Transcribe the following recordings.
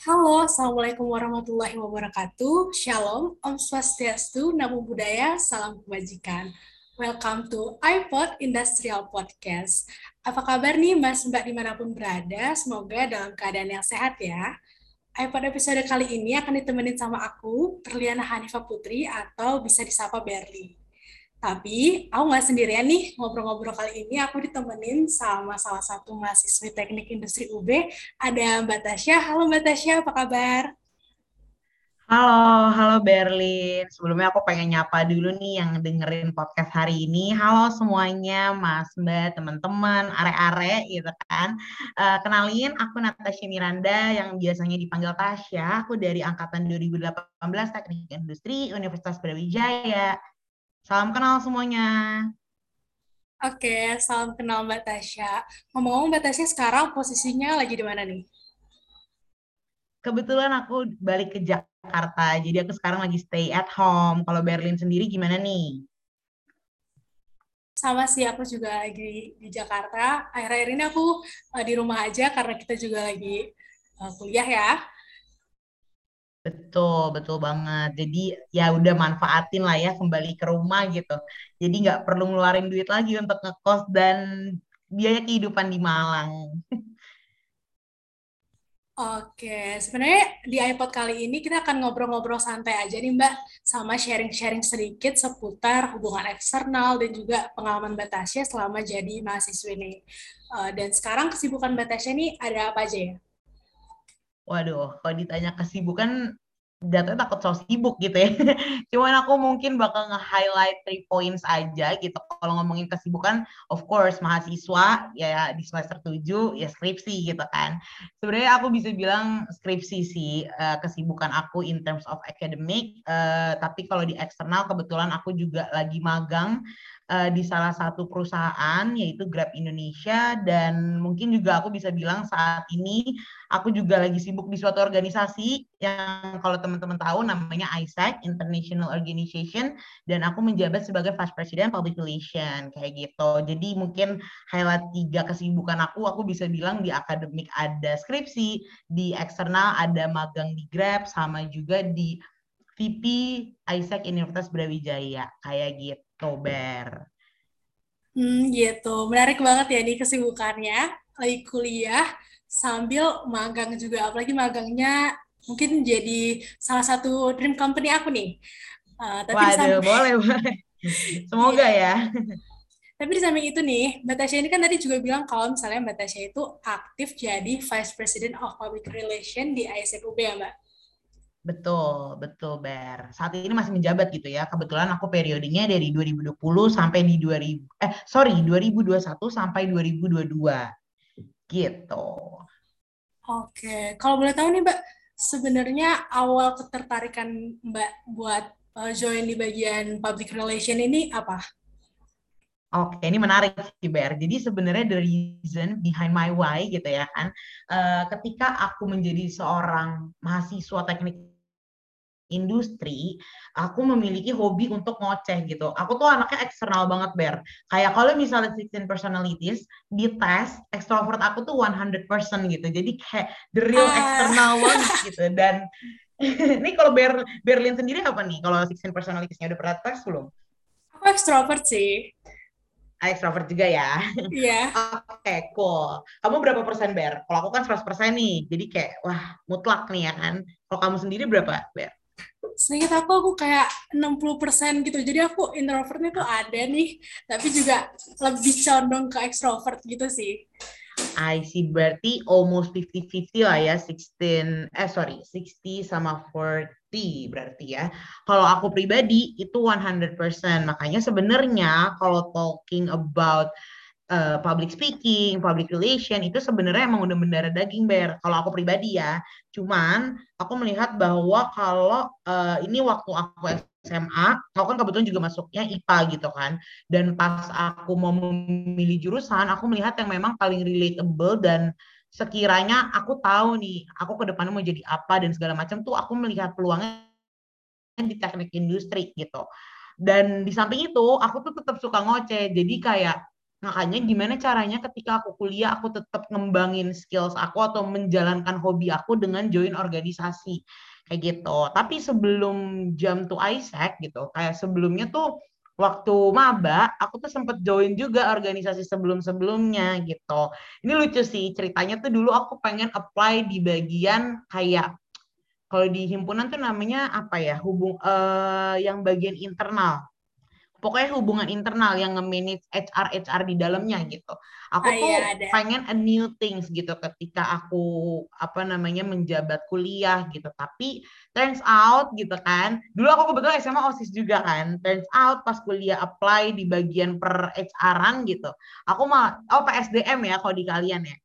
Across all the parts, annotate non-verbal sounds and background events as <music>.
Halo, Assalamualaikum warahmatullahi wabarakatuh. Shalom, Om Swastiastu, Namo Buddhaya, Salam Kebajikan. Welcome to iPod Industrial Podcast. Apa kabar nih Mas Mbak di mana pun berada? Semoga dalam keadaan yang sehat ya. iPod episode kali ini akan ditemenin sama aku, Perliana Hanifah Putri, atau bisa disapa Berli. Tapi aku nggak sendirian nih ngobrol-ngobrol kali ini. Aku ditemenin sama salah satu mahasiswi teknik industri UB. Ada Mbak Tasya. Halo Mbak Tasya, apa kabar? Halo, halo Berlin. Sebelumnya aku pengen nyapa dulu nih yang dengerin podcast hari ini. Halo semuanya, Mas, Mbak, teman-teman, are-are gitu kan. Uh, kenalin, aku Natasha Miranda yang biasanya dipanggil Tasya. Aku dari Angkatan 2018 Teknik Industri Universitas Brawijaya. Salam kenal semuanya. Oke, salam kenal Mbak Tasya. Ngomong-ngomong Mbak Tasya sekarang posisinya lagi di mana nih? Kebetulan aku balik ke Jakarta, jadi aku sekarang lagi stay at home. Kalau Berlin sendiri gimana nih? Sama sih, aku juga lagi di Jakarta. Akhir-akhir ini aku uh, di rumah aja karena kita juga lagi uh, kuliah ya. Betul, betul banget. Jadi ya udah manfaatin lah ya kembali ke rumah gitu. Jadi nggak perlu ngeluarin duit lagi untuk ngekos dan biaya kehidupan di Malang. Oke, sebenarnya di iPod kali ini kita akan ngobrol-ngobrol santai aja nih Mbak, sama sharing-sharing sedikit seputar hubungan eksternal dan juga pengalaman Batasya selama jadi mahasiswa ini. Uh, dan sekarang kesibukan Batasya ini ada apa aja ya? Waduh, kalau ditanya kesibukan, datanya takut so sibuk gitu ya. <laughs> Cuman aku mungkin bakal nge-highlight three points aja gitu. Kalau ngomongin kesibukan, of course mahasiswa ya di semester 7 ya skripsi gitu kan. Sebenarnya aku bisa bilang skripsi sih uh, kesibukan aku in terms of academic. Uh, tapi kalau di eksternal kebetulan aku juga lagi magang uh, di salah satu perusahaan yaitu Grab Indonesia dan mungkin juga aku bisa bilang saat ini aku juga lagi sibuk di suatu organisasi yang kalau teman-teman tahu namanya ISAC International Organization dan aku menjabat sebagai Vice President Public Relation kayak gitu. Jadi mungkin highlight tiga kesibukan aku aku bisa bilang di akademik ada skripsi, di eksternal ada magang di Grab sama juga di VP Isaac Universitas Brawijaya kayak gitu. Tober. Hmm, gitu. Menarik banget ya nih kesibukannya. Lagi kuliah sambil magang juga. Apalagi magangnya mungkin jadi salah satu dream company aku nih. Uh, tapi Waduh, sambil... boleh, boleh. <laughs> Semoga ya. Tapi di samping itu nih, Mbak Tasya ini kan tadi juga bilang kalau misalnya Mbak Tasya itu aktif jadi Vice President of Public Relations di ISFUB ya Mbak? Betul, betul Ber. Saat ini masih menjabat gitu ya. Kebetulan aku periodenya dari 2020 sampai di 2000 eh sorry 2021 sampai 2022. Gitu. Oke, kalau boleh tahu nih Mbak, sebenarnya awal ketertarikan Mbak buat uh, join di bagian public relation ini apa? Oke, ini menarik sih Ber. Jadi sebenarnya the reason behind my why gitu ya kan, uh, ketika aku menjadi seorang mahasiswa teknik industri, aku memiliki hobi untuk ngoceh gitu. Aku tuh anaknya eksternal banget, Ber. Kayak kalau misalnya 16 personalities, di tes, extrovert aku tuh 100% gitu. Jadi kayak the real uh. external one gitu. Dan <laughs> ini kalau Ber Berlin sendiri apa nih? Kalau 16 personalitiesnya udah pernah tes belum? Aku extrovert sih. Ah, extrovert juga ya. Iya. Yeah. <laughs> Oke, okay, cool. Kamu berapa persen, Ber? Kalau aku kan 100% nih. Jadi kayak, wah, mutlak nih ya kan. Kalau kamu sendiri berapa, Ber? Seingat aku, aku kayak 60% gitu. Jadi aku introvertnya tuh ada nih, tapi juga lebih condong ke extrovert gitu sih. I see, berarti almost 50-50 lah ya, 16, eh sorry, 60 sama 40 berarti ya. Kalau aku pribadi itu 100%, makanya sebenarnya kalau talking about uh, public speaking, public relation itu sebenarnya emang udah mendarah daging ber. Kalau aku pribadi ya, cuman aku melihat bahwa kalau uh, ini waktu aku SMA, aku kan kebetulan juga masuknya IPA gitu kan. Dan pas aku mau memilih jurusan, aku melihat yang memang paling relatable dan sekiranya aku tahu nih, aku ke depannya mau jadi apa dan segala macam tuh aku melihat peluangnya di teknik industri gitu. Dan di samping itu, aku tuh tetap suka ngoceh. Jadi kayak Makanya gimana caranya ketika aku kuliah aku tetap ngembangin skills aku atau menjalankan hobi aku dengan join organisasi kayak gitu. Tapi sebelum jam to Isaac gitu, kayak sebelumnya tuh waktu maba aku tuh sempet join juga organisasi sebelum-sebelumnya gitu. Ini lucu sih ceritanya tuh dulu aku pengen apply di bagian kayak kalau di himpunan tuh namanya apa ya hubung uh, yang bagian internal pokoknya hubungan internal yang nge-manage HR HR di dalamnya gitu. Aku ah, tuh iya, pengen a new things gitu ketika aku apa namanya menjabat kuliah gitu. Tapi turns out gitu kan. Dulu aku kebetulan SMA OSIS juga kan. Turns out pas kuliah apply di bagian per HR-an gitu. Aku mah oh PSDM ya kalau di kalian ya.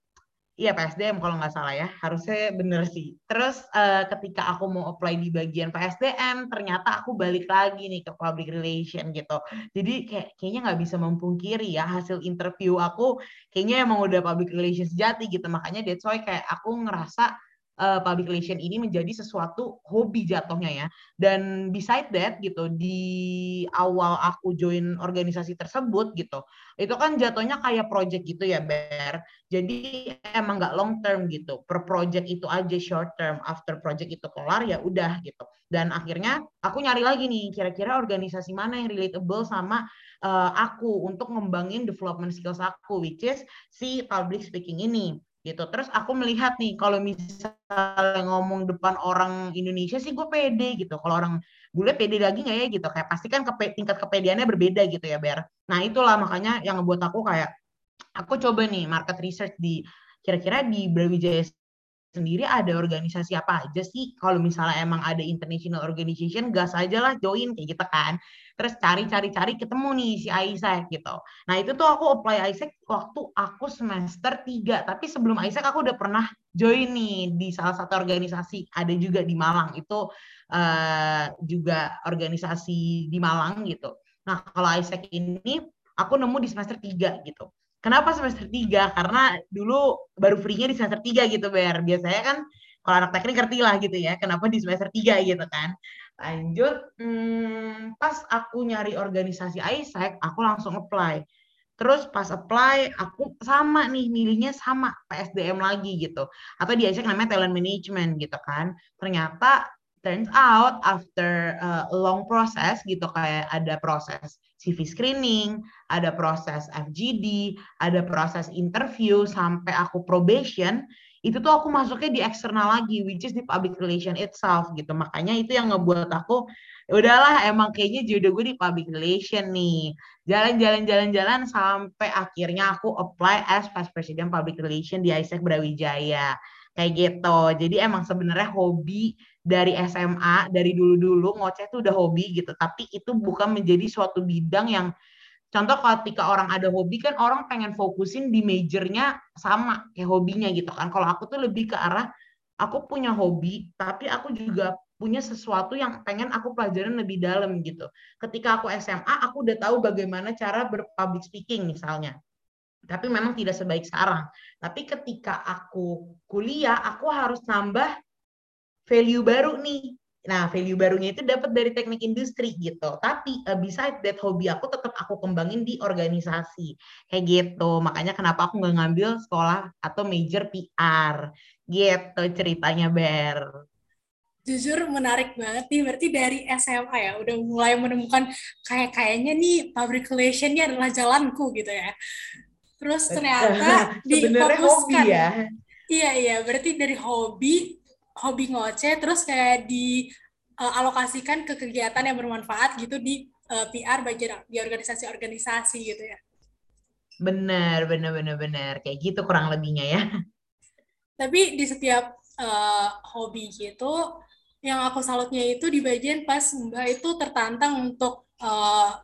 Iya PSDM kalau nggak salah ya, harusnya bener sih. Terus uh, ketika aku mau apply di bagian PSDM, ternyata aku balik lagi nih ke public relation gitu. Jadi kayak kayaknya nggak bisa mempungkiri ya hasil interview aku kayaknya emang udah public relation sejati gitu. Makanya that's why kayak aku ngerasa uh, public relation ini menjadi sesuatu hobi jatuhnya ya. Dan beside that gitu di awal aku join organisasi tersebut gitu, itu kan jatuhnya kayak project gitu ya Ber. Jadi emang nggak long term gitu. Per project itu aja short term. After project itu kelar ya udah gitu. Dan akhirnya aku nyari lagi nih kira-kira organisasi mana yang relatable sama uh, aku untuk ngembangin development skills aku which is si public speaking ini gitu. Terus aku melihat nih kalau misalnya ngomong depan orang Indonesia sih gue pede gitu. Kalau orang bule pede lagi nggak ya gitu. Kayak pasti kan kepe, tingkat kepedeannya berbeda gitu ya Ber. Nah itulah makanya yang ngebuat aku kayak aku coba nih market research di kira-kira di Brawijaya sendiri ada organisasi apa aja sih? Kalau misalnya emang ada international organization, gas aja lah join kayak gitu kan. Terus cari-cari-cari ketemu nih si Isaac gitu. Nah itu tuh aku apply Isaac waktu aku semester 3. Tapi sebelum Isaac aku udah pernah join nih di salah satu organisasi. Ada juga di Malang. Itu uh, juga organisasi di Malang gitu. Nah kalau Isaac ini aku nemu di semester 3 gitu. Kenapa semester 3? Karena dulu baru free-nya di semester 3 gitu, Ber. Biasanya kan kalau anak teknik ngerti lah gitu ya, kenapa di semester 3 gitu kan. Lanjut, hmm, pas aku nyari organisasi ISEC, aku langsung apply. Terus pas apply, aku sama nih, milihnya sama PSDM lagi gitu. Atau di ISEC namanya talent management gitu kan. Ternyata turns out after a long process gitu kayak ada proses CV screening, ada proses FGD, ada proses interview sampai aku probation, itu tuh aku masuknya di eksternal lagi which is di public relation itself gitu. Makanya itu yang ngebuat aku ya udahlah emang kayaknya jodoh gue di public relation nih. Jalan-jalan jalan-jalan sampai akhirnya aku apply as Vice President Public Relation di ISEC Brawijaya. Kayak gitu. Jadi emang sebenarnya hobi dari SMA dari dulu-dulu ngoceh itu udah hobi gitu. Tapi itu bukan menjadi suatu bidang yang contoh ketika orang ada hobi kan orang pengen fokusin di majornya sama kayak hobinya gitu kan. Kalau aku tuh lebih ke arah aku punya hobi tapi aku juga punya sesuatu yang pengen aku pelajarin lebih dalam gitu. Ketika aku SMA aku udah tahu bagaimana cara berpublic speaking misalnya. Tapi memang tidak sebaik sekarang. Tapi ketika aku kuliah aku harus nambah value baru nih. Nah, value barunya itu dapat dari teknik industri gitu. Tapi uh, beside that hobi aku tetap aku kembangin di organisasi. Kayak gitu. Makanya kenapa aku nggak ngambil sekolah atau major PR. Gitu ceritanya, Ber. Jujur menarik banget nih, berarti dari SMA ya, udah mulai menemukan kayak kayaknya nih public relation adalah jalanku gitu ya. Terus ternyata <laughs> difokuskan. ya. Iya, iya, berarti dari hobi hobi ngoceh terus kayak dialokasikan uh, ke kegiatan yang bermanfaat gitu di uh, PR bagi di organisasi-organisasi gitu ya. Benar, benar, benar, benar. Kayak gitu kurang lebihnya ya. <laughs> Tapi di setiap uh, hobi gitu, yang aku salutnya itu di bagian pas Mbak itu tertantang untuk uh,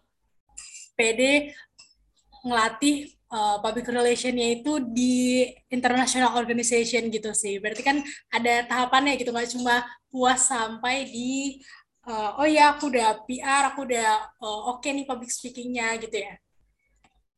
PD ngelatih uh, public relationnya itu di international organization gitu sih. Berarti kan ada tahapannya gitu, nggak cuma puas sampai di uh, oh ya aku udah PR, aku udah uh, oke okay nih public speakingnya gitu ya.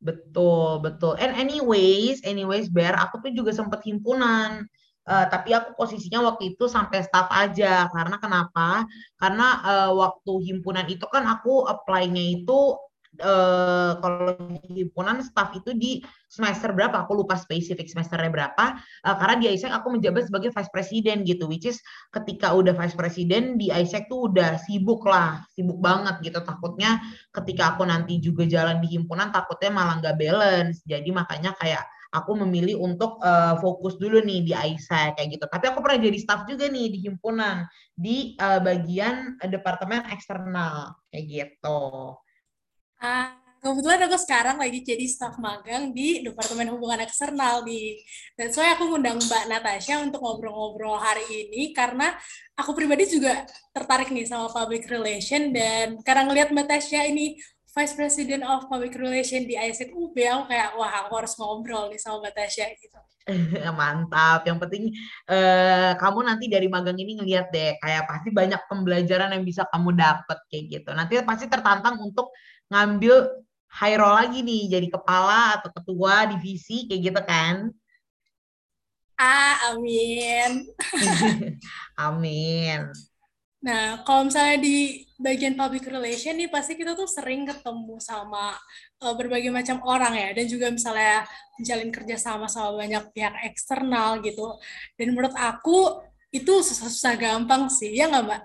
Betul, betul. And anyways, anyways, Bear, aku tuh juga sempat himpunan. Uh, tapi aku posisinya waktu itu sampai staff aja. Karena kenapa? Karena uh, waktu himpunan itu kan aku apply-nya itu uh, kalau himpunan staff itu di semester berapa aku lupa spesifik semesternya berapa uh, karena di ISEC aku menjabat sebagai vice president gitu which is ketika udah vice president di ISEC tuh udah sibuk lah sibuk banget gitu takutnya ketika aku nanti juga jalan di himpunan takutnya malah nggak balance jadi makanya kayak aku memilih untuk uh, fokus dulu nih di AISA kayak gitu. Tapi aku pernah jadi staff juga nih di himpunan di uh, bagian departemen eksternal kayak gitu. Ah, kebetulan aku sekarang lagi jadi staff magang di Departemen Hubungan Eksternal di dan soalnya aku ngundang Mbak Natasha untuk ngobrol-ngobrol hari ini karena aku pribadi juga tertarik nih sama public relation dan karena ngelihat Mbak Natasha ini Vice President of Public Relation di ISEC UB, aku kayak, wah aku harus ngobrol nih sama Mbak Tasya gitu. <laughs> Mantap. Yang penting eh, kamu nanti dari magang ini ngeliat deh, kayak pasti banyak pembelajaran yang bisa kamu dapet kayak gitu. Nanti pasti tertantang untuk ngambil high role lagi nih, jadi kepala atau ketua divisi kayak gitu kan? Ah, amin. <laughs> amin. Nah, kalau misalnya di bagian public relation nih, pasti kita tuh sering ketemu sama uh, berbagai macam orang ya, dan juga misalnya menjalin kerja sama sama banyak pihak eksternal gitu. Dan menurut aku itu susah-susah gampang sih, ya nggak Mbak?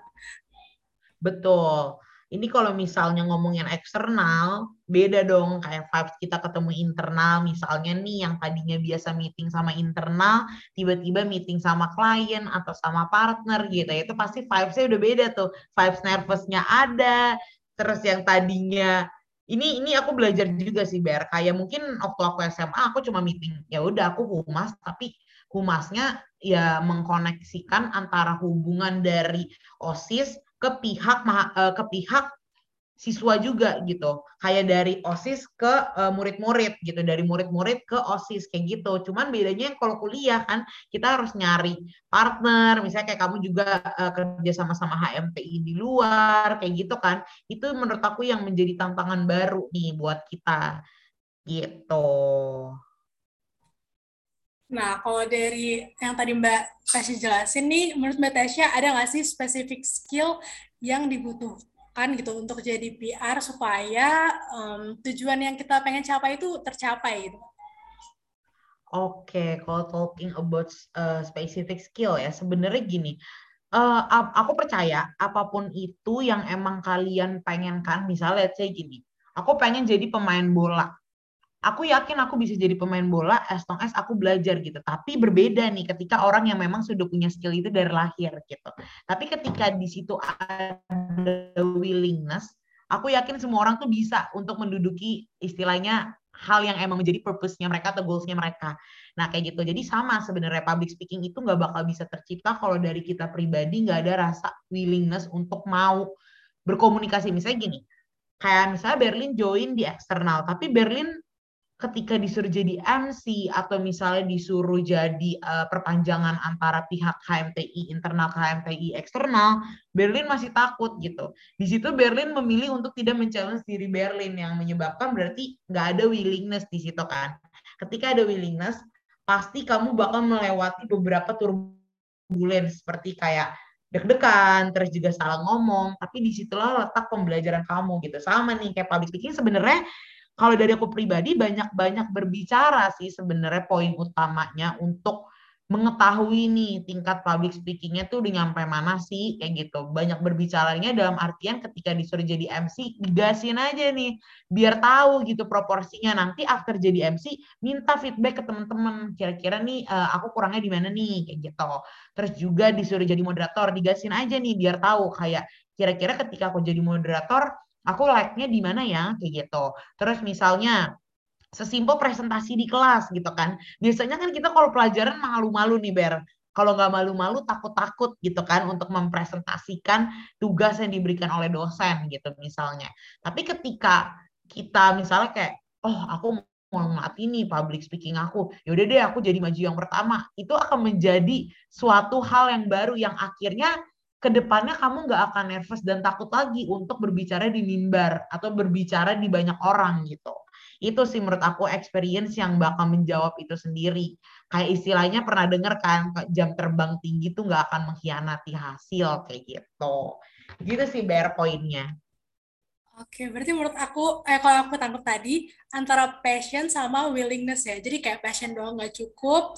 Betul ini kalau misalnya ngomongin eksternal, beda dong kayak vibes kita ketemu internal. Misalnya nih yang tadinya biasa meeting sama internal, tiba-tiba meeting sama klien atau sama partner gitu. Itu pasti vibes-nya udah beda tuh. Vibes nervousnya ada, terus yang tadinya ini ini aku belajar juga sih Ber kayak mungkin waktu aku SMA aku cuma meeting ya udah aku humas tapi humasnya ya mengkoneksikan antara hubungan dari OSIS ke pihak eh, ke pihak siswa juga gitu. Kayak dari osis ke eh, murid-murid uh, gitu. Dari murid-murid ke osis kayak gitu. Cuman bedanya kalau kuliah kan kita harus nyari partner. Misalnya kayak kamu juga uh, kerja sama-sama HMPI di luar kayak gitu kan. Itu menurut aku yang menjadi tantangan baru nih buat kita. Gitu Nah, kalau dari yang tadi Mbak Tasya jelasin nih, menurut Mbak Tasya ada nggak sih spesifik skill yang dibutuhkan gitu untuk jadi PR supaya um, tujuan yang kita pengen capai itu tercapai gitu? Oke, okay, kalau talking about uh, specific skill ya, sebenarnya gini, uh, aku percaya apa pun itu yang emang kalian pengen kan, misalnya let's say gini, aku pengen jadi pemain bola aku yakin aku bisa jadi pemain bola as long as aku belajar gitu. Tapi berbeda nih ketika orang yang memang sudah punya skill itu dari lahir gitu. Tapi ketika di situ ada willingness, aku yakin semua orang tuh bisa untuk menduduki istilahnya hal yang emang menjadi purpose-nya mereka atau goals-nya mereka. Nah, kayak gitu. Jadi sama sebenarnya public speaking itu nggak bakal bisa tercipta kalau dari kita pribadi nggak ada rasa willingness untuk mau berkomunikasi. Misalnya gini, kayak misalnya Berlin join di eksternal, tapi Berlin ketika disuruh jadi MC atau misalnya disuruh jadi uh, perpanjangan antara pihak HMTI internal ke HMTI eksternal, Berlin masih takut gitu. Di situ Berlin memilih untuk tidak mencalon diri Berlin yang menyebabkan berarti nggak ada willingness di situ kan. Ketika ada willingness, pasti kamu bakal melewati beberapa turbulence seperti kayak deg-degan, terus juga salah ngomong, tapi di situlah letak pembelajaran kamu gitu. Sama nih kayak public speaking sebenarnya kalau dari aku pribadi banyak-banyak berbicara sih sebenarnya poin utamanya untuk mengetahui nih tingkat public speakingnya tuh udah nyampe mana sih kayak gitu. Banyak berbicaranya dalam artian ketika disuruh jadi MC digasin aja nih biar tahu gitu proporsinya. Nanti after jadi MC minta feedback ke teman-teman. Kira-kira nih uh, aku kurangnya di mana nih kayak gitu. Terus juga disuruh jadi moderator digasin aja nih biar tahu. Kayak kira-kira ketika aku jadi moderator aku like-nya di mana ya? Kayak gitu. Terus misalnya sesimpel presentasi di kelas gitu kan. Biasanya kan kita kalau pelajaran malu-malu nih ber. Kalau nggak malu-malu takut-takut gitu kan untuk mempresentasikan tugas yang diberikan oleh dosen gitu misalnya. Tapi ketika kita misalnya kayak oh aku mau mati nih public speaking aku. Yaudah deh aku jadi maju yang pertama. Itu akan menjadi suatu hal yang baru yang akhirnya ke depannya kamu nggak akan nervous dan takut lagi untuk berbicara di mimbar atau berbicara di banyak orang gitu. Itu sih menurut aku experience yang bakal menjawab itu sendiri. Kayak istilahnya pernah denger kan jam terbang tinggi tuh nggak akan mengkhianati hasil kayak gitu. Gitu sih bear poinnya. Oke, berarti menurut aku, eh kalau aku tangkap tadi, antara passion sama willingness ya. Jadi kayak passion doang nggak cukup,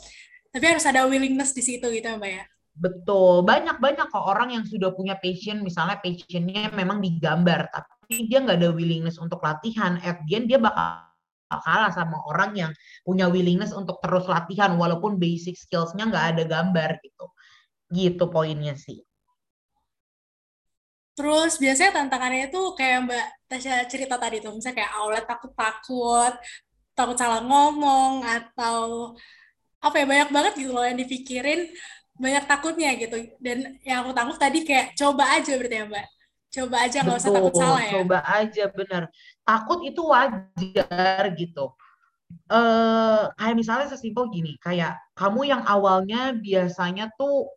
tapi harus ada willingness di situ gitu Mbak ya. Betul, banyak-banyak kok orang yang sudah punya passion, misalnya passionnya memang digambar, tapi dia nggak ada willingness untuk latihan. At the end, dia bakal kalah sama orang yang punya willingness untuk terus latihan, walaupun basic skillsnya nggak ada gambar gitu. Gitu poinnya sih. Terus biasanya tantangannya itu kayak Mbak Tasya cerita tadi tuh, misalnya kayak outlet takut-takut, takut salah ngomong, atau apa ya, banyak banget gitu loh yang dipikirin, banyak takutnya gitu. Dan yang aku tangkap tadi kayak coba aja berarti ya Mbak. Coba aja nggak usah takut salah ya. coba aja bener. Takut itu wajar gitu. Eh, kayak misalnya sesimpel gini, kayak kamu yang awalnya biasanya tuh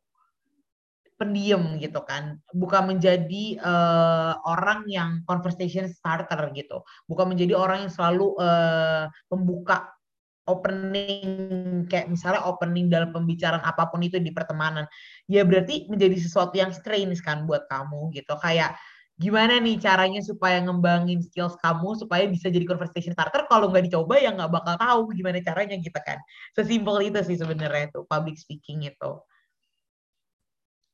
pendiam gitu kan, bukan menjadi eh, orang yang conversation starter gitu, bukan menjadi orang yang selalu eh, pembuka opening kayak misalnya opening dalam pembicaraan apa pun itu di pertemanan, ya berarti menjadi sesuatu yang strange kan buat kamu gitu, kayak gimana nih caranya supaya ngembangin skills kamu supaya bisa jadi conversation starter? Kalau nggak dicoba ya nggak bakal tahu gimana caranya gitu kan. Sesimpel itu sih sebenarnya itu public speaking itu.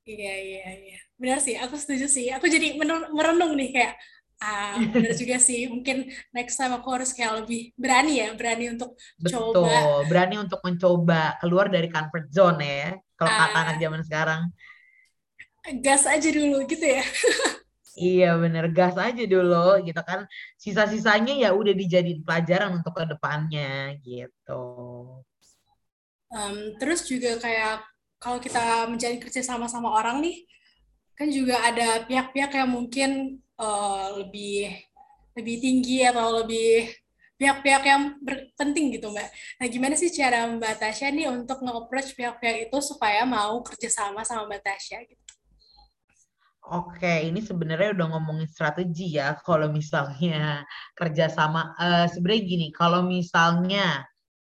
Iya, iya, iya. Benar sih, aku setuju sih. Aku jadi merenung nih kayak, ah, benar juga sih. Mungkin next time aku harus kayak lebih berani ya, berani untuk coba. Betul, berani untuk mencoba keluar dari comfort zone ya. Kalau kata anak ah, zaman sekarang. gas aja dulu gitu ya. <laughs> Iya bener, gas aja dulu gitu kan. Sisa-sisanya ya udah dijadiin pelajaran untuk ke depannya gitu. Um, terus juga kayak kalau kita menjalin kerja sama sama orang nih, kan juga ada pihak-pihak yang mungkin uh, lebih lebih tinggi atau lebih pihak-pihak yang penting gitu Mbak. Nah gimana sih cara Mbak Tasya nih untuk nge-approach pihak-pihak itu supaya mau kerjasama sama Mbak Tasya gitu? Oke, ini sebenarnya udah ngomongin strategi ya. Kalau misalnya kerjasama, uh, sebenarnya gini, kalau misalnya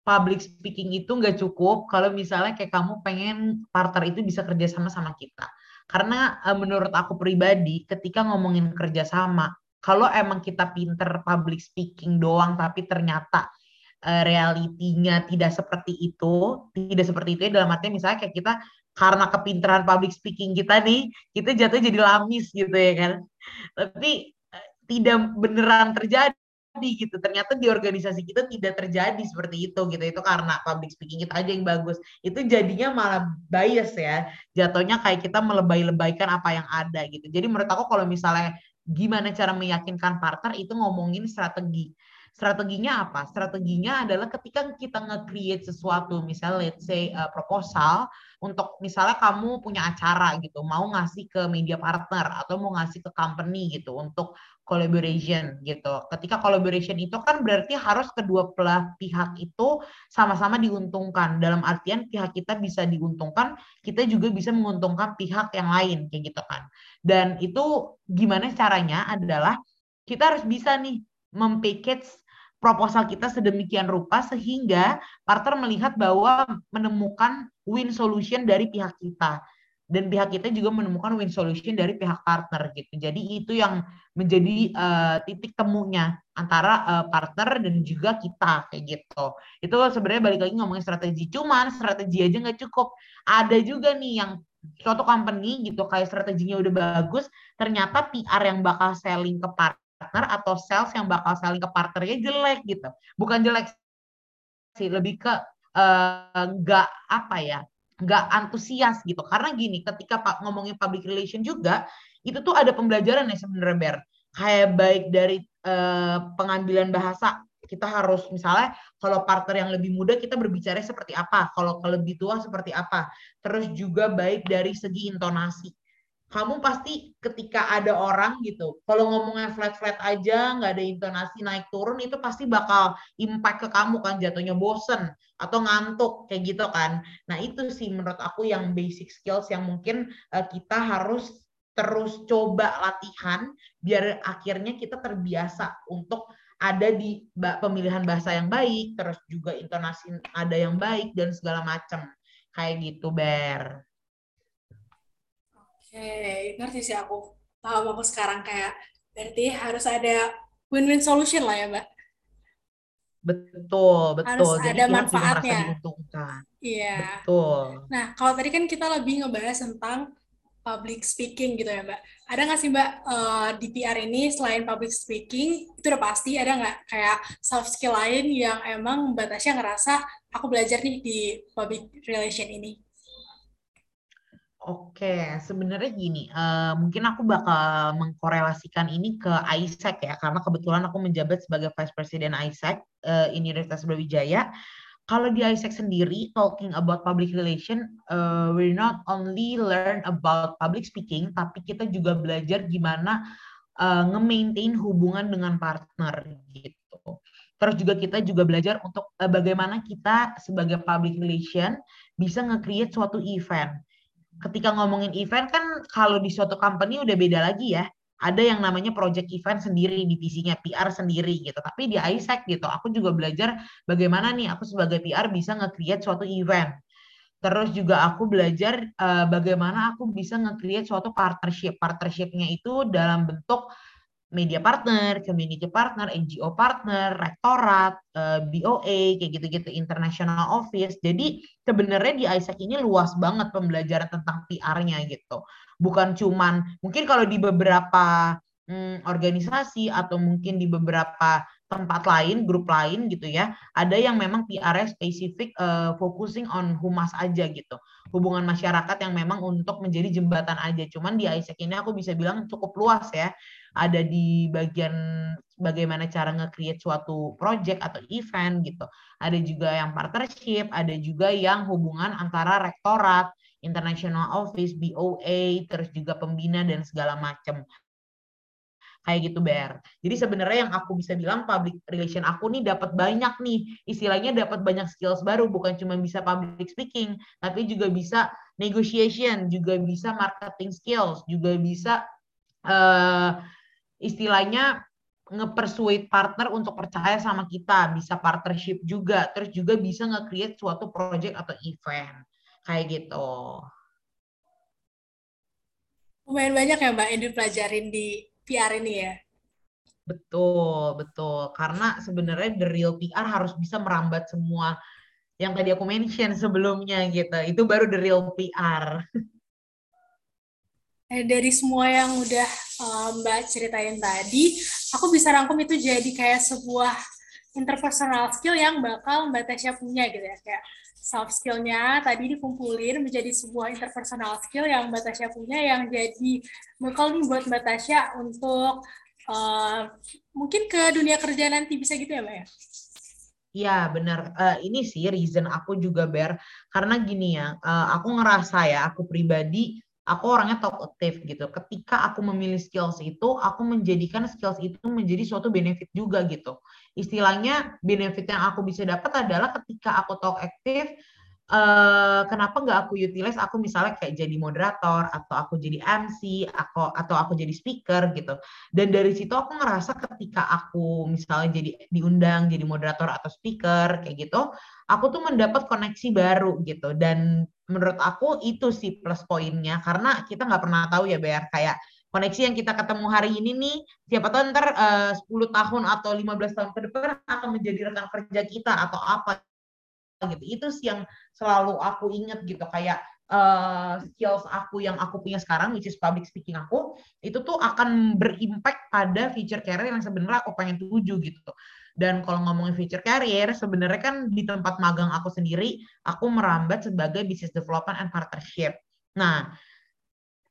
public speaking itu nggak cukup kalau misalnya kayak kamu pengen partner itu bisa kerjasama sama kita. Karena uh, menurut aku pribadi, ketika ngomongin kerjasama, kalau emang kita pinter public speaking doang, tapi ternyata uh, realitinya tidak seperti itu, tidak seperti itu ya dalam artinya misalnya kayak kita karena kepintaran public speaking kita nih, kita jatuh jadi lamis gitu ya kan. Tapi uh, tidak beneran terjadi gitu. Ternyata di organisasi kita tidak terjadi seperti itu gitu. Itu karena public speaking kita aja yang bagus. Itu jadinya malah bias ya. Jatuhnya kayak kita melebay-lebaykan apa yang ada gitu. Jadi menurut aku kalau misalnya gimana cara meyakinkan partner itu ngomongin strategi. Strateginya apa? Strateginya adalah ketika kita nge-create sesuatu, misalnya let's say uh, proposal untuk misalnya kamu punya acara gitu, mau ngasih ke media partner atau mau ngasih ke company gitu untuk collaboration gitu. Ketika collaboration itu kan berarti harus kedua belah pihak itu sama-sama diuntungkan. Dalam artian pihak kita bisa diuntungkan, kita juga bisa menguntungkan pihak yang lain kayak gitu kan. Dan itu gimana caranya adalah kita harus bisa nih mempackage proposal kita sedemikian rupa sehingga partner melihat bahwa menemukan win solution dari pihak kita dan pihak kita juga menemukan win solution dari pihak partner gitu. Jadi itu yang menjadi uh, titik temunya antara uh, partner dan juga kita kayak gitu. Itu sebenarnya balik lagi ngomongin strategi. Cuman strategi aja nggak cukup. Ada juga nih yang suatu company gitu kayak strateginya udah bagus, ternyata PR yang bakal selling ke partner atau sales yang bakal selling ke partnernya jelek gitu. Bukan jelek sih, lebih ke uh, nggak apa ya nggak antusias gitu. Karena gini ketika pak ngomongin public relation juga itu tuh ada pembelajaran ya sebenarnya Ber. Kayak baik dari eh, pengambilan bahasa kita harus misalnya kalau partner yang lebih muda kita berbicara seperti apa kalau lebih tua seperti apa. Terus juga baik dari segi intonasi kamu pasti ketika ada orang gitu, kalau ngomongnya flat-flat aja, nggak ada intonasi naik turun, itu pasti bakal impact ke kamu kan, jatuhnya bosen atau ngantuk kayak gitu kan. Nah itu sih menurut aku yang basic skills yang mungkin uh, kita harus terus coba latihan biar akhirnya kita terbiasa untuk ada di pemilihan bahasa yang baik, terus juga intonasi ada yang baik dan segala macam kayak gitu, Ber. Oke, ngerti sih aku. Paham aku sekarang kayak Berarti harus ada win-win solution lah ya, Mbak. Betul, Harus betul. Jadi ada manfaatnya. diuntungkan. Iya. Betul. Nah, kalau tadi kan kita lebih ngebahas tentang public speaking gitu ya, Mbak. Ada nggak sih, Mbak, uh, di PR ini selain public speaking, itu udah pasti ada nggak kayak soft skill lain yang emang Mbak Tasya ngerasa aku belajar nih di public relation ini? Oke, sebenarnya gini, uh, mungkin aku bakal mengkorelasikan ini ke ISEC ya, karena kebetulan aku menjabat sebagai Vice President ISEC uh, Universitas Brawijaya kalau di ISEC sendiri talking about public relation, uh, we not only learn about public speaking, tapi kita juga belajar gimana uh, nge-maintain hubungan dengan partner gitu. Terus juga kita juga belajar untuk uh, bagaimana kita sebagai public relation bisa nge-create suatu event. Ketika ngomongin event kan kalau di suatu company udah beda lagi ya. Ada yang namanya project event sendiri divisinya PR sendiri gitu. Tapi di ISEC gitu aku juga belajar bagaimana nih aku sebagai PR bisa nge-create suatu event. Terus juga aku belajar uh, bagaimana aku bisa nge-create suatu partnership. Partnershipnya itu dalam bentuk media partner, community partner, NGO partner, rektorat, eh, BOA, kayak gitu-gitu, international office. Jadi sebenarnya di ISEC ini luas banget pembelajaran tentang PR-nya gitu bukan cuman mungkin kalau di beberapa hmm, organisasi atau mungkin di beberapa tempat lain, grup lain gitu ya, ada yang memang PR spesifik uh, focusing on humas aja gitu. Hubungan masyarakat yang memang untuk menjadi jembatan aja. Cuman di ISEC ini aku bisa bilang cukup luas ya. Ada di bagian bagaimana cara nge-create suatu project atau event gitu. Ada juga yang partnership, ada juga yang hubungan antara rektorat, international office, BOA, terus juga pembina dan segala macam. Kayak gitu, Ber. Jadi sebenarnya yang aku bisa bilang public relation aku nih dapat banyak nih, istilahnya dapat banyak skills baru, bukan cuma bisa public speaking, tapi juga bisa negotiation, juga bisa marketing skills, juga bisa uh, istilahnya nge-persuade partner untuk percaya sama kita, bisa partnership juga, terus juga bisa nge-create suatu project atau event kayak gitu. Lumayan banyak ya Mbak yang dipelajarin di PR ini ya. Betul, betul. Karena sebenarnya the real PR harus bisa merambat semua yang tadi aku mention sebelumnya gitu. Itu baru the real PR. Eh, dari semua yang udah um, Mbak ceritain tadi, aku bisa rangkum itu jadi kayak sebuah interpersonal skill yang bakal Mbak Tasya punya gitu ya. Kayak soft skill-nya tadi dikumpulin menjadi sebuah interpersonal skill yang Mbak Tasya punya yang jadi bekal nih buat Mbak Tasya untuk uh, mungkin ke dunia kerja nanti bisa gitu ya Mbak ya? Iya benar. Uh, ini sih reason aku juga ber karena gini ya, uh, aku ngerasa ya aku pribadi aku orangnya talkative gitu. Ketika aku memilih skills itu, aku menjadikan skills itu menjadi suatu benefit juga gitu. Istilahnya benefit yang aku bisa dapat adalah ketika aku talk aktif, uh, kenapa nggak aku utilize? Aku misalnya kayak jadi moderator atau aku jadi MC aku atau aku jadi speaker gitu. Dan dari situ aku ngerasa ketika aku misalnya jadi diundang jadi moderator atau speaker kayak gitu aku tuh mendapat koneksi baru gitu. Dan menurut aku itu sih plus poinnya karena kita nggak pernah tahu ya Ber kayak koneksi yang kita ketemu hari ini nih siapa tahu ntar eh, uh, 10 tahun atau 15 tahun ke depan akan menjadi rekan kerja kita atau apa gitu itu sih yang selalu aku inget gitu kayak uh, skills aku yang aku punya sekarang which is public speaking aku itu tuh akan berimpact pada future career yang sebenarnya aku pengen tuju gitu dan kalau ngomongin future career, sebenarnya kan di tempat magang aku sendiri, aku merambat sebagai business development and partnership. Nah,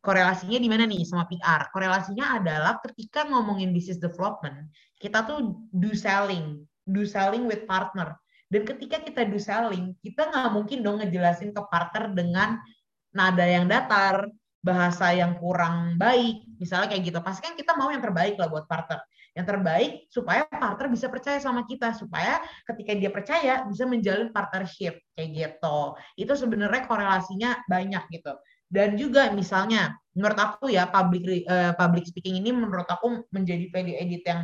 korelasinya di mana nih sama PR? Korelasinya adalah ketika ngomongin business development, kita tuh do selling, do selling with partner. Dan ketika kita do selling, kita nggak mungkin dong ngejelasin ke partner dengan nada yang datar, bahasa yang kurang baik, misalnya kayak gitu. Pasti kan kita mau yang terbaik lah buat partner yang terbaik supaya partner bisa percaya sama kita supaya ketika dia percaya bisa menjalin partnership kayak gitu itu sebenarnya korelasinya banyak gitu dan juga misalnya menurut aku ya public uh, public speaking ini menurut aku menjadi value edit yang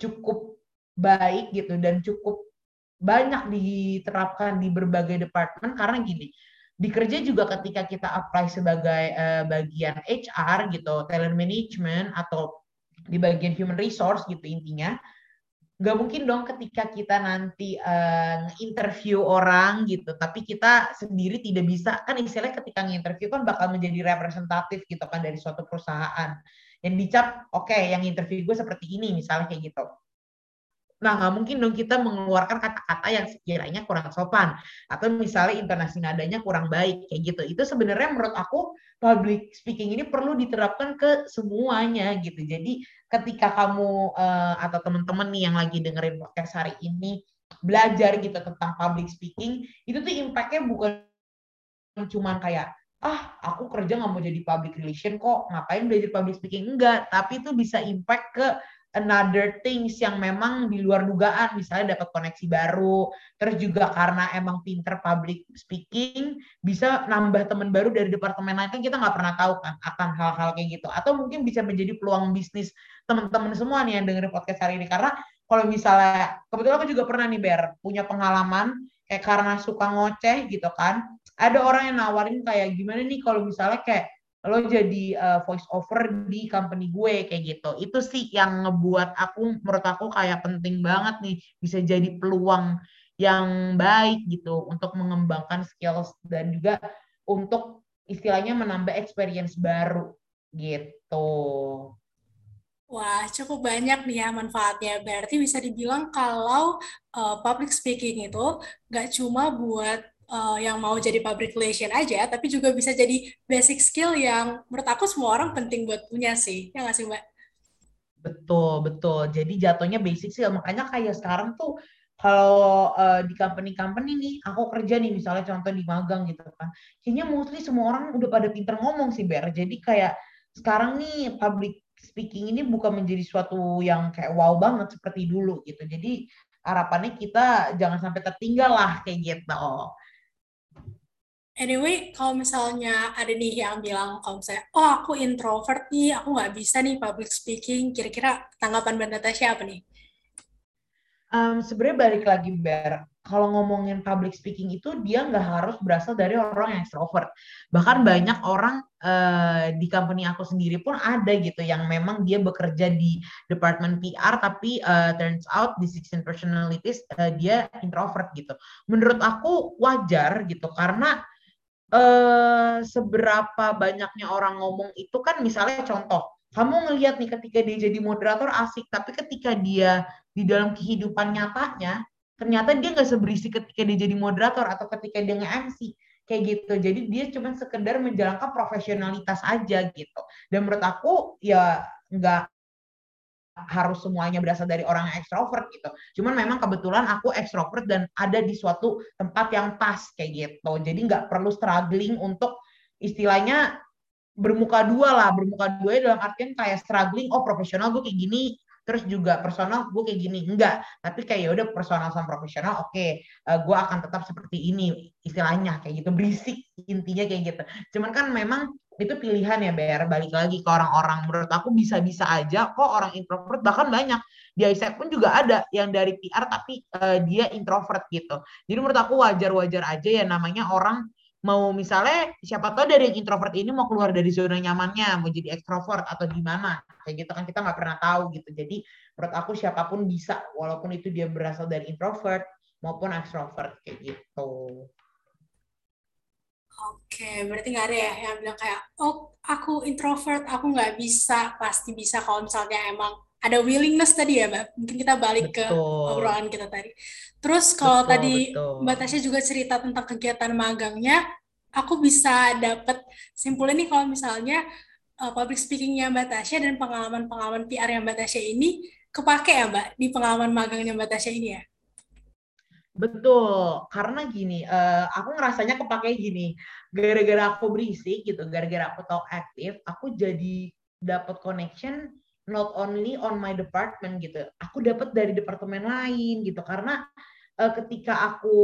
cukup baik gitu dan cukup banyak diterapkan di berbagai departemen. Karena gini di kerja juga ketika kita apply sebagai uh, bagian HR gitu talent management atau di bagian human resource gitu intinya nggak mungkin dong ketika kita nanti uh, interview orang gitu tapi kita sendiri tidak bisa. Kan istilahnya ketika nginterview kan bakal menjadi representatif gitu kan dari suatu perusahaan. Yang dicap oke okay, yang interview gue seperti ini misalnya kayak gitu Nah, nggak mungkin dong kita mengeluarkan kata-kata yang sekiranya kurang sopan atau misalnya intonasi nadanya kurang baik kayak gitu. Itu sebenarnya menurut aku public speaking ini perlu diterapkan ke semuanya gitu. Jadi ketika kamu uh, atau teman-teman nih yang lagi dengerin podcast hari ini belajar gitu tentang public speaking, itu tuh impactnya bukan cuma kayak ah aku kerja nggak mau jadi public relation kok ngapain belajar public speaking enggak tapi itu bisa impact ke another things yang memang di luar dugaan. Misalnya dapat koneksi baru terus juga karena emang pinter public speaking bisa nambah teman baru dari departemen lain. Kan kita nggak pernah tahu kan akan hal-hal kayak gitu. Atau mungkin bisa menjadi peluang bisnis teman-teman semua nih yang dengerin podcast hari ini. Karena kalau misalnya kebetulan aku juga pernah nih Ber punya pengalaman kayak karena suka ngoceh gitu kan. Ada orang yang nawarin kayak gimana nih kalau misalnya kayak lo jadi uh, voice over di company gue kayak gitu. Itu sih yang ngebuat aku menurut aku kayak penting banget nih bisa jadi peluang yang baik gitu untuk mengembangkan skills dan juga untuk istilahnya menambah experience baru gitu. Wah, cukup banyak nih ya manfaatnya. Berarti bisa dibilang kalau uh, public speaking itu nggak cuma buat uh, yang mau jadi public relation aja, tapi juga bisa jadi basic skill yang menurut aku semua orang penting buat punya sih. Ya nggak sih, Mbak? Betul, betul. Jadi jatuhnya basic skill. Makanya kayak sekarang tuh kalau uh, di company-company nih, aku kerja nih misalnya contoh di magang gitu kan. Kayaknya mostly semua orang udah pada pinter ngomong sih, Ber. Jadi kayak sekarang nih public speaking ini bukan menjadi suatu yang kayak wow banget seperti dulu gitu. Jadi harapannya kita jangan sampai tertinggal lah kayak gitu. Anyway, kalau misalnya ada nih yang bilang kalau misalnya, oh aku introvert nih, aku nggak bisa nih public speaking, kira-kira tanggapan Mbak Natasha apa nih? Um, Sebenarnya balik lagi, Ber. Kalau ngomongin public speaking itu, dia nggak harus berasal dari orang yang extrovert. Bahkan banyak orang uh, di company aku sendiri pun ada gitu, yang memang dia bekerja di department PR, tapi uh, turns out di 16 personalities, uh, dia introvert gitu. Menurut aku wajar gitu, karena eh, seberapa banyaknya orang ngomong itu kan misalnya contoh, kamu ngelihat nih ketika dia jadi moderator asik, tapi ketika dia di dalam kehidupan nyatanya, ternyata dia nggak seberisi ketika dia jadi moderator atau ketika dia nge-MC kayak gitu. Jadi dia cuma sekedar menjalankan profesionalitas aja gitu. Dan menurut aku ya nggak harus semuanya berasal dari orang yang ekstrovert gitu. Cuman memang kebetulan aku ekstrovert dan ada di suatu tempat yang pas kayak gitu. Jadi nggak perlu struggling untuk istilahnya bermuka dua lah. Bermuka dua dalam artian kayak struggling, oh profesional gue kayak gini, terus juga personal gue kayak gini enggak tapi kayak ya udah personal sama profesional oke okay, uh, eh, gue akan tetap seperti ini istilahnya kayak gitu berisik intinya kayak gitu. Cuman kan memang itu pilihan ya Ber balik lagi ke orang-orang. Menurut aku bisa-bisa aja kok orang introvert bahkan banyak. Di ISEC pun juga ada yang dari PR tapi uh, dia introvert gitu. Jadi menurut aku wajar-wajar aja ya namanya orang mau misalnya siapa tahu dari yang introvert ini mau keluar dari zona nyamannya mau jadi ekstrovert atau gimana kayak gitu kan kita nggak pernah tahu gitu. Jadi menurut aku siapa pun bisa walaupun itu dia berasal dari introvert maupun ekstrovert kayak gitu. Oke, berarti nggak ada ya yang bilang kayak, oh aku introvert, aku nggak bisa, pasti bisa kalau misalnya emang ada willingness tadi ya, Mbak. Mungkin kita balik betul. ke obrolan kita tadi. Terus kalau betul, tadi betul. Mbak Tasya juga cerita tentang kegiatan magangnya, aku bisa dapat simpulnya nih kalau misalnya uh, public speakingnya Mbak Tasya dan pengalaman-pengalaman PR yang Mbak Tasya ini kepake ya, Mbak, di pengalaman magangnya Mbak Tasya ini ya? Betul, karena gini, uh, aku ngerasanya kepake gini, gara-gara aku berisik gitu, gara-gara aku talk aktif, aku jadi dapat connection not only on my department gitu, aku dapat dari departemen lain gitu, karena uh, ketika aku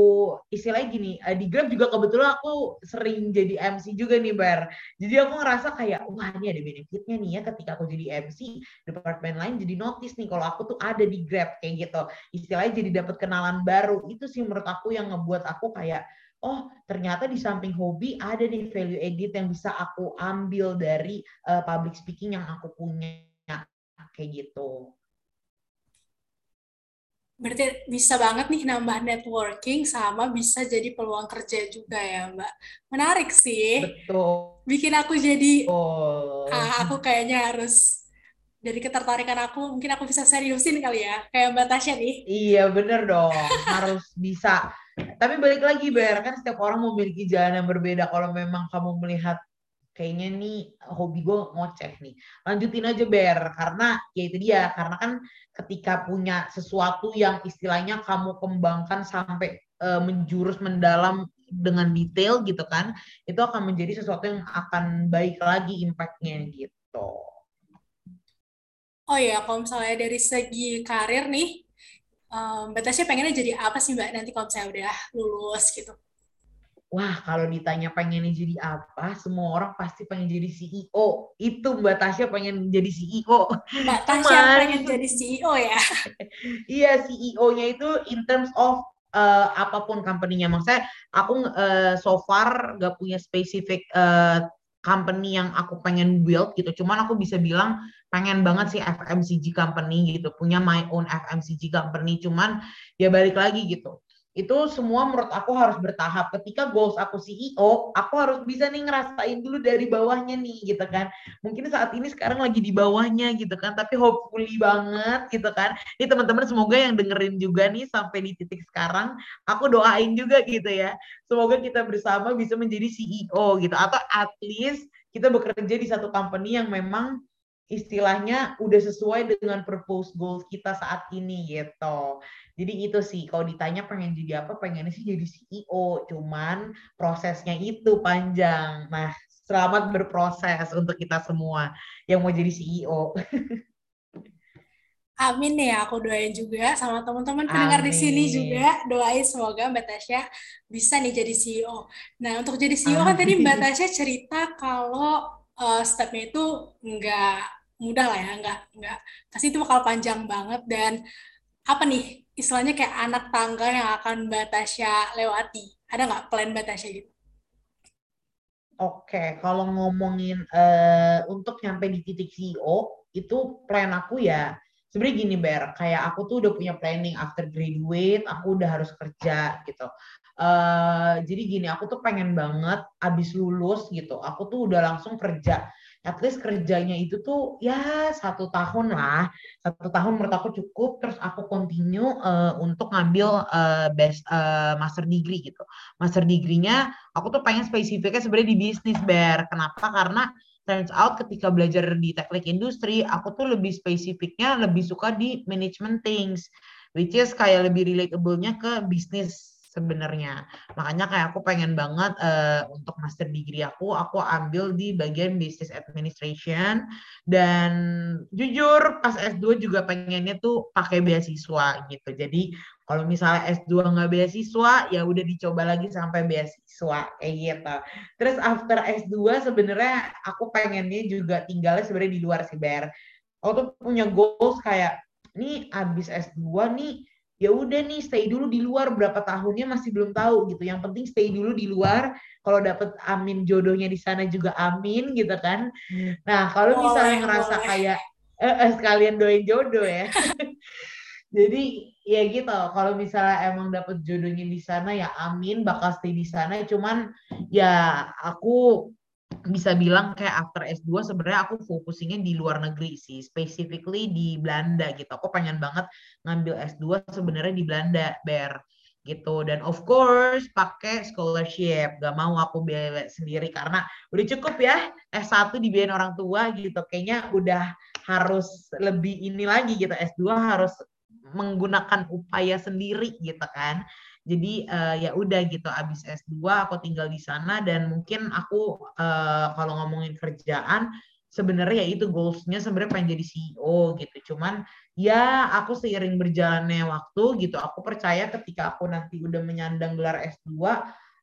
istilahnya gini uh, di Grab juga kebetulan aku sering jadi MC juga nih Bar. Jadi aku ngerasa kayak wah ini ada benefitnya nih ya ketika aku jadi MC departemen lain jadi notice nih kalau aku tuh ada di Grab kayak gitu. Istilahnya jadi dapat kenalan baru. Itu sih menurut aku yang ngebuat aku kayak oh ternyata di samping hobi ada nih value edit yang bisa aku ambil dari uh, public speaking yang aku punya kayak gitu. Berarti bisa banget nih nambah networking sama bisa jadi peluang kerja juga ya, Mbak. Menarik sih. Betul. Bikin aku jadi, oh. ah, aku kayaknya harus dari ketertarikan aku, mungkin aku bisa seriusin kali ya, kayak Mbak Tasya nih. Iya, bener dong. harus bisa. Tapi balik lagi, Ber, kan setiap orang memiliki jalan yang berbeda. Kalau memang kamu melihat kayaknya nih hobi gue ngoceh nih. Lanjutin aja Ber, karena ya itu dia, karena kan ketika punya sesuatu yang istilahnya kamu kembangkan sampai uh, menjurus mendalam dengan detail gitu kan, itu akan menjadi sesuatu yang akan baik lagi impactnya gitu. Oh ya, kalau misalnya dari segi karir nih, um, Mbak Tasya pengennya jadi apa sih Mbak nanti kalau saya udah lulus gitu? Wah, kalau ditanya pengennya jadi apa, semua orang pasti pengen jadi CEO. Itu Mbak Tasya pengen jadi CEO. Mbak Tasya Cuman, pengen jadi CEO ya? <laughs> iya, CEO-nya itu in terms of uh, apa pun company-nya. Maksudnya aku uh, so far gak punya spesifik uh, company yang aku pengen build gitu. Cuman aku bisa bilang pengen banget sih FMCG company gitu. Punya my own FMCG company. Cuman ya balik lagi gitu itu semua menurut aku harus bertahap. Ketika goals aku CEO, aku harus bisa nih ngerasain dulu dari bawahnya nih gitu kan. Mungkin saat ini sekarang lagi di bawahnya gitu kan, tapi hopefully banget gitu kan. Ini teman-teman semoga yang dengerin juga nih sampai di titik sekarang, aku doain juga gitu ya. Semoga kita bersama bisa menjadi CEO gitu atau at least kita bekerja di satu company yang memang istilahnya udah sesuai dengan purpose goals kita saat ini gitu. Jadi itu sih kalau ditanya pengen jadi apa, pengennya sih jadi CEO. Cuman prosesnya itu panjang. Nah, selamat berproses untuk kita semua yang mau jadi CEO. <laughs> Amin ya, aku doain juga sama teman-teman pendengar di sini juga doain semoga Mbak Tasya bisa nih jadi CEO. Nah untuk jadi CEO Amin. kan tadi Mbak Tasya cerita kalau uh, stepnya itu enggak mudah lah ya, nggak nggak pasti itu bakal panjang banget dan apa nih istilahnya kayak anak tangga yang akan Mbak Tasya lewati. Ada nggak plan Mbak Tasya gitu? Oke, kalau ngomongin uh, untuk nyampe di titik CEO, itu plan aku ya sebenarnya gini Ber, kayak aku tuh udah punya planning after graduate, aku udah harus kerja gitu. Uh, jadi gini, aku tuh pengen banget abis lulus gitu, aku tuh udah langsung kerja at least kerjanya itu tuh ya satu tahun lah. Satu tahun menurut aku cukup terus aku continue uh, untuk ngambil uh, best uh, master degree gitu. Master degree-nya aku tuh pengen spesifiknya sebenarnya di bisnis bear kenapa? Karena turns out ketika belajar di teknik industri aku tuh lebih spesifiknya lebih suka di management things which is kayak lebih relatable-nya ke bisnis sebenarnya. Makanya kayak aku pengen banget uh, untuk master degree aku, aku ambil di bagian business administration dan jujur pas S2 juga pengennya tuh pakai beasiswa gitu. Jadi kalau misalnya S2 nggak beasiswa, ya udah dicoba lagi sampai beasiswa kayak gitu. Terus after S2 sebenarnya aku pengennya juga tinggalnya sebenarnya di luar sih, Ber. Aku tuh punya goals kayak, nih abis S2 nih ya udah nih stay dulu di luar berapa tahunnya masih belum tahu gitu. Yang penting stay dulu di luar. Kalau dapet amin jodohnya di sana juga amin gitu kan. Nah kalau misalnya ngerasa boleh. kayak eh, eh, sekalian doain jodoh ya. <laughs> Jadi ya gitu. Kalau misalnya emang dapet jodohnya di sana ya amin bakal stay di sana. Cuman ya aku bisa bilang kayak after S2 sebenarnya aku fokusingnya di luar negeri sih, specifically di Belanda gitu. Aku pengen banget ngambil S2 sebenarnya di Belanda, Ber gitu. Dan of course pakai scholarship. Gak mau aku biaya sendiri karena udah cukup ya S1 dibiayain orang tua gitu. Kayaknya udah harus lebih ini lagi gitu. S2 harus menggunakan upaya sendiri gitu kan jadi uh, ya udah gitu abis S2 aku tinggal di sana dan mungkin aku uh, kalau ngomongin kerjaan sebenarnya ya itu goalsnya sebenarnya pengen jadi CEO gitu. Cuman ya aku seiring berjalannya waktu gitu aku percaya ketika aku nanti udah menyandang gelar S2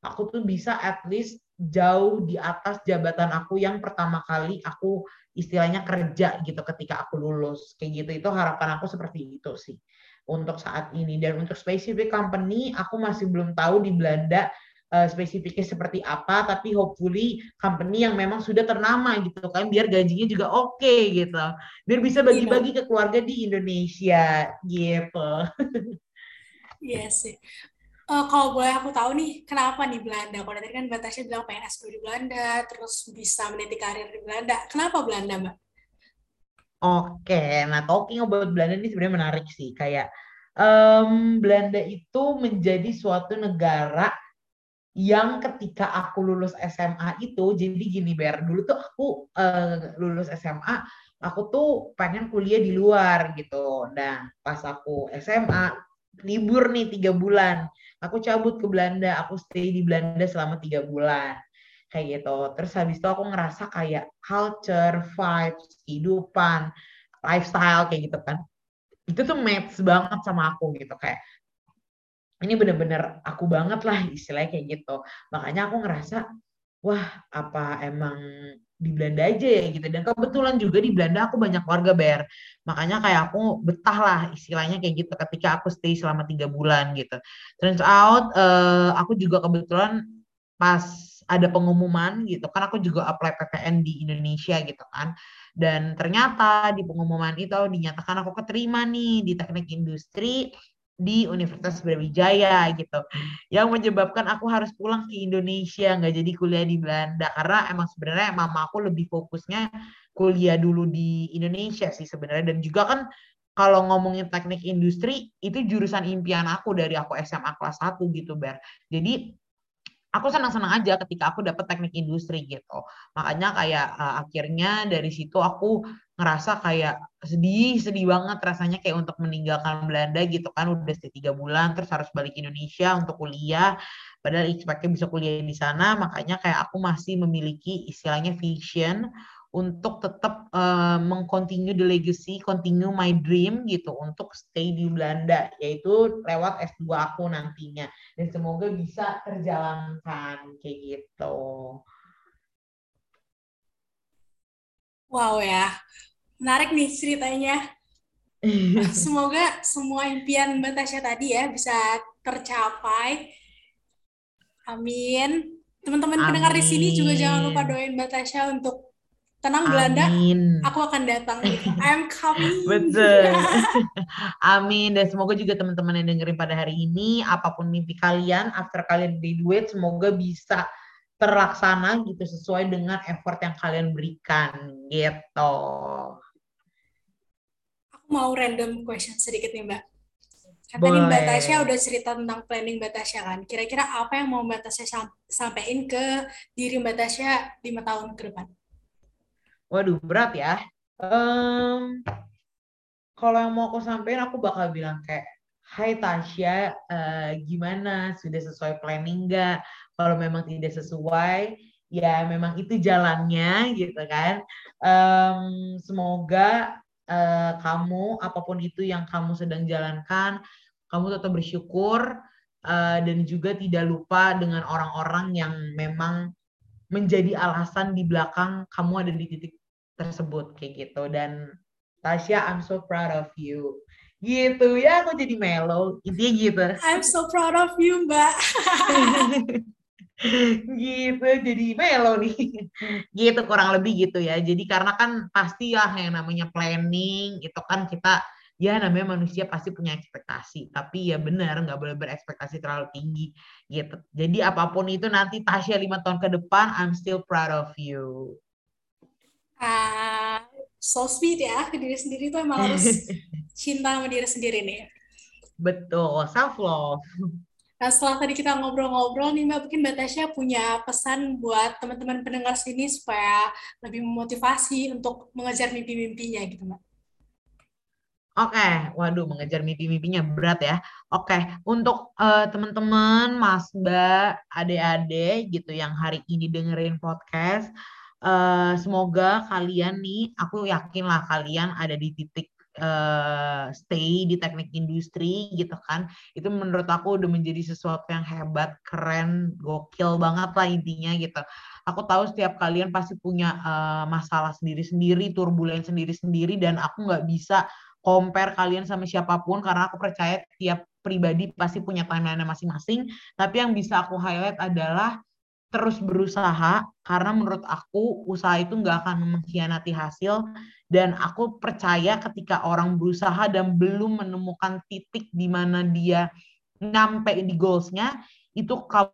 aku tuh bisa at least jauh di atas jabatan aku yang pertama kali aku istilahnya kerja gitu ketika aku lulus kayak gitu itu harapan aku seperti itu sih untuk saat ini dan untuk specific company aku masih belum tahu di Belanda uh, spesifiknya seperti apa, tapi hopefully company yang memang sudah ternama gitu kan, biar gajinya juga oke okay, gitu, biar bisa bagi-bagi ke keluarga di Indonesia gitu. Iya sih. Uh, kalau boleh aku tahu nih, kenapa nih Belanda? Kalau tadi kan Batasnya bilang pengen S2 di Belanda, terus bisa meniti karir di Belanda. Kenapa Belanda, Mbak? Oke, nah talking about Belanda ini sebenarnya menarik sih. Kayak um, Belanda itu menjadi suatu negara yang ketika aku lulus SMA itu, jadi gini Ber, dulu tuh aku uh, lulus SMA, aku tuh pengen kuliah di luar gitu. Nah, pas aku SMA, libur nih tiga bulan. Aku cabut ke Belanda, aku stay di Belanda selama tiga bulan. Kayak gitu. Terus habis itu aku ngerasa kayak culture, vibes, kehidupan, lifestyle kayak gitu kan. Itu tuh match banget sama aku gitu. Kayak ini bener-bener aku banget lah istilahnya kayak gitu. Makanya aku ngerasa, wah apa emang di Belanda aja ya gitu dan kebetulan juga di Belanda aku banyak warga ber makanya kayak aku betah lah istilahnya kayak gitu ketika aku stay selama tiga bulan gitu turns out uh, aku juga kebetulan pas ada pengumuman gitu. Kan aku juga apply PTN di Indonesia gitu kan. Dan ternyata di pengumuman itu dinyatakan aku keterima nih di teknik industri di Universitas Brawijaya gitu. Yang menyebabkan aku harus pulang ke Indonesia nggak jadi kuliah di Belanda. Karena emang sebenarnya mama aku lebih fokusnya kuliah dulu di Indonesia sih sebenarnya. Dan juga kan kalau ngomongin teknik industri itu jurusan impian aku dari aku SMA kelas 1 gitu Ber. Jadi aku senang-senang aja ketika aku dapat teknik industri gitu. Makanya kayak uh, akhirnya dari situ aku ngerasa kayak sedih, sedih banget rasanya kayak untuk meninggalkan Belanda gitu kan udah tiga bulan terus harus balik Indonesia untuk kuliah. Padahal expect bisa kuliah di sana, makanya kayak aku masih memiliki istilahnya vision untuk tetap uh, mengcontinue the legacy, continue my dream gitu untuk stay di Belanda yaitu lewat S2 aku nantinya dan semoga bisa terjalankan kayak gitu. Wow ya, menarik nih ceritanya. <laughs> Semoga semua impian Mbak Tasya tadi ya bisa tercapai. Amin. Teman-teman pendengar di sini juga jangan lupa doain Mbak Tasya untuk tenang Belanda, aku akan datang. I'm coming. <laughs> Betul. <laughs> Amin. Dan semoga juga teman-teman yang dengerin pada hari ini, apa pun mimpi kalian, after kalian graduate, semoga bisa terlaksana gitu sesuai dengan effort yang kalian berikan gitu. Aku mau random question sedikit nih Mbak. Tadi Mbak Tasya udah cerita tentang planning Mbak Tasya kan. Kira-kira apa yang mau Mbak Tasya sampaikan ke diri Mbak Tasya lima tahun ke depan? Waduh, berat ya. Um, kalau yang mau aku sampaikan, aku bakal bilang kayak, Hai Tasya, uh, gimana? Sudah sesuai planning nggak? Kalau memang tidak sesuai, ya memang itu jalannya gitu kan. Um, semoga uh, kamu, apa pun itu yang kamu sedang jalankan, kamu tetap bersyukur uh, dan juga tidak lupa dengan orang-orang yang memang menjadi alasan di belakang kamu ada di titik tersebut kayak gitu. Dan Tasya I'm so proud of you. Gitu ya aku jadi melo intinya gitu. I'm so proud of you mbak. <laughs> Gitu jadi melo nih. Gitu kurang lebih gitu ya. Jadi karena kan pasti ya yang namanya planning itu kan kita ya namanya manusia pasti punya ekspektasi. Tapi ya benar nggak boleh berekspektasi terlalu tinggi gitu. Jadi apa pun itu nanti Tasya lima tahun ke depan I'm still proud of you uh, so sweet ya ke diri sendiri tuh emang harus <laughs> cinta sama diri sendiri nih. Betul, self love. Nah setelah tadi kita ngobrol-ngobrol nih Mbak, mungkin Mbak Tasya punya pesan buat teman-teman pendengar sini supaya lebih memotivasi untuk mengejar mimpi-mimpinya gitu Mbak. Oke, okay. waduh mengejar mimpi-mimpinya berat ya. Oke, okay. untuk uh, teman-teman, Mas, Mbak, adik-adik gitu yang hari ini dengerin podcast, uh, semoga kalian nih, aku yakin lah kalian ada di titik uh, stay di teknik industri gitu kan. Itu menurut aku udah menjadi sesuatu yang hebat, keren, gokil banget lah intinya gitu. Aku tahu setiap kalian pasti punya uh, masalah sendiri-sendiri, turbulen sendiri-sendiri, dan aku nggak bisa compare kalian sama siapa pun karena aku percaya tiap pribadi pasti punya timeline masing-masing, tapi yang bisa aku highlight adalah terus berusaha karena menurut aku usaha itu nggak akan mengkhianati hasil. Dan aku percaya ketika orang berusaha dan belum menemukan titik di mana dia nyampe di goalsnya itu kamu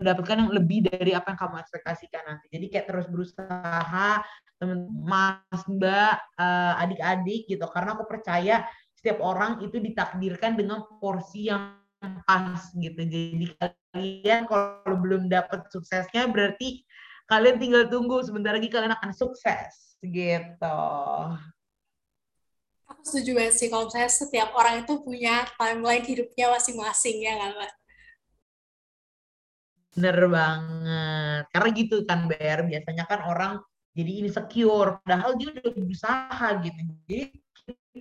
mendapatkan yang lebih dari apa yang kamu ekspektasikan nanti. Jadi kayak terus berusaha teman mas mbak uh, adik-adik gitu. Karena aku percaya setiap orang itu ditakdirkan dengan porsi yang pas gitu jadi kalian kalau belum dapat suksesnya berarti kalian tinggal tunggu sebentar lagi kalian akan sukses gitu. Aku setuju banget sih kalau saya setiap orang itu punya timeline hidupnya masing-masing ya kan Mbak? Bener banget. Karena gitu kan Ber, biasanya kan orang jadi insecure padahal dia udah berusaha gitu. Jadi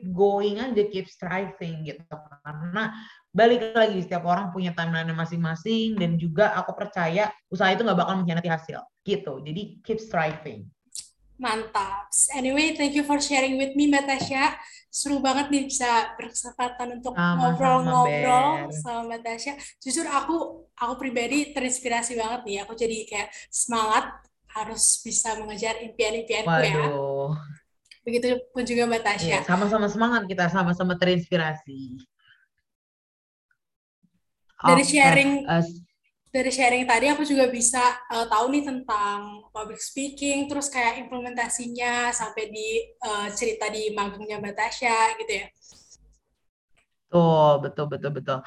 going aja, keep striving gitu. Karena balik lagi setiap orang punya timeline masing-masing dan juga aku percaya usaha itu nggak bakal mengkhianati hasil gitu. Jadi keep striving. Mantap. Anyway thank you for sharing with me Mbak Tasya. Seru banget nih bisa berkesempatan untuk ngobrol-ngobrol sama Mbak Tasya. Jujur aku aku pribadi terinspirasi banget nih. Aku jadi kayak semangat harus bisa mengejar impian-impianku ya begitu pun juga Mbak Tasya iya, sama-sama semangat kita sama-sama terinspirasi dari sharing uh, dari sharing tadi aku juga bisa uh, tahu nih tentang public speaking terus kayak implementasinya sampai di uh, cerita di magungnya Batasha gitu ya. Tuh, betul betul betul.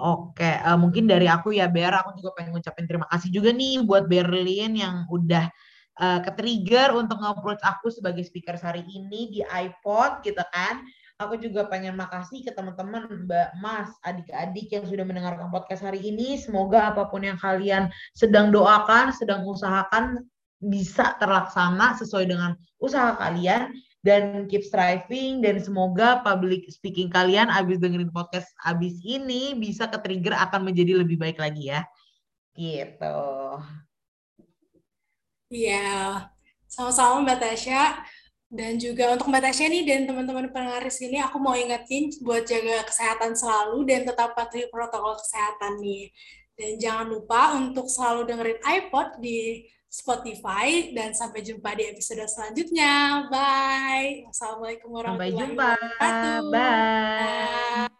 Oke, uh, mungkin dari aku ya Ber, aku juga pengen ngucapin terima kasih juga nih buat Berlin yang udah uh, ke-trigger untuk nge-approach aku sebagai speaker hari ini di iPod gitu kan. Aku juga pengen makasih ke teman-teman, Mbak, Mas, adik-adik yang sudah mendengarkan podcast hari ini. Semoga apa pun yang kalian sedang doakan, sedang usahakan bisa terlaksana sesuai dengan usaha kalian dan keep striving dan semoga public speaking kalian abis dengerin podcast abis ini bisa ke trigger akan menjadi lebih baik lagi ya. Gitu. Iya, sama-sama Mbak Tasya. Dan juga untuk Mbak Tasya nih dan teman-teman pendengar di sini, aku mau ingetin buat jaga kesehatan selalu dan tetap patuhi protokol kesehatan nih. Dan jangan lupa untuk selalu dengerin iPod di Spotify dan sampai jumpa di episode selanjutnya. Bye. Assalamualaikum warahmatullahi wabarakatuh. Sampai jumpa. Bye. Bye.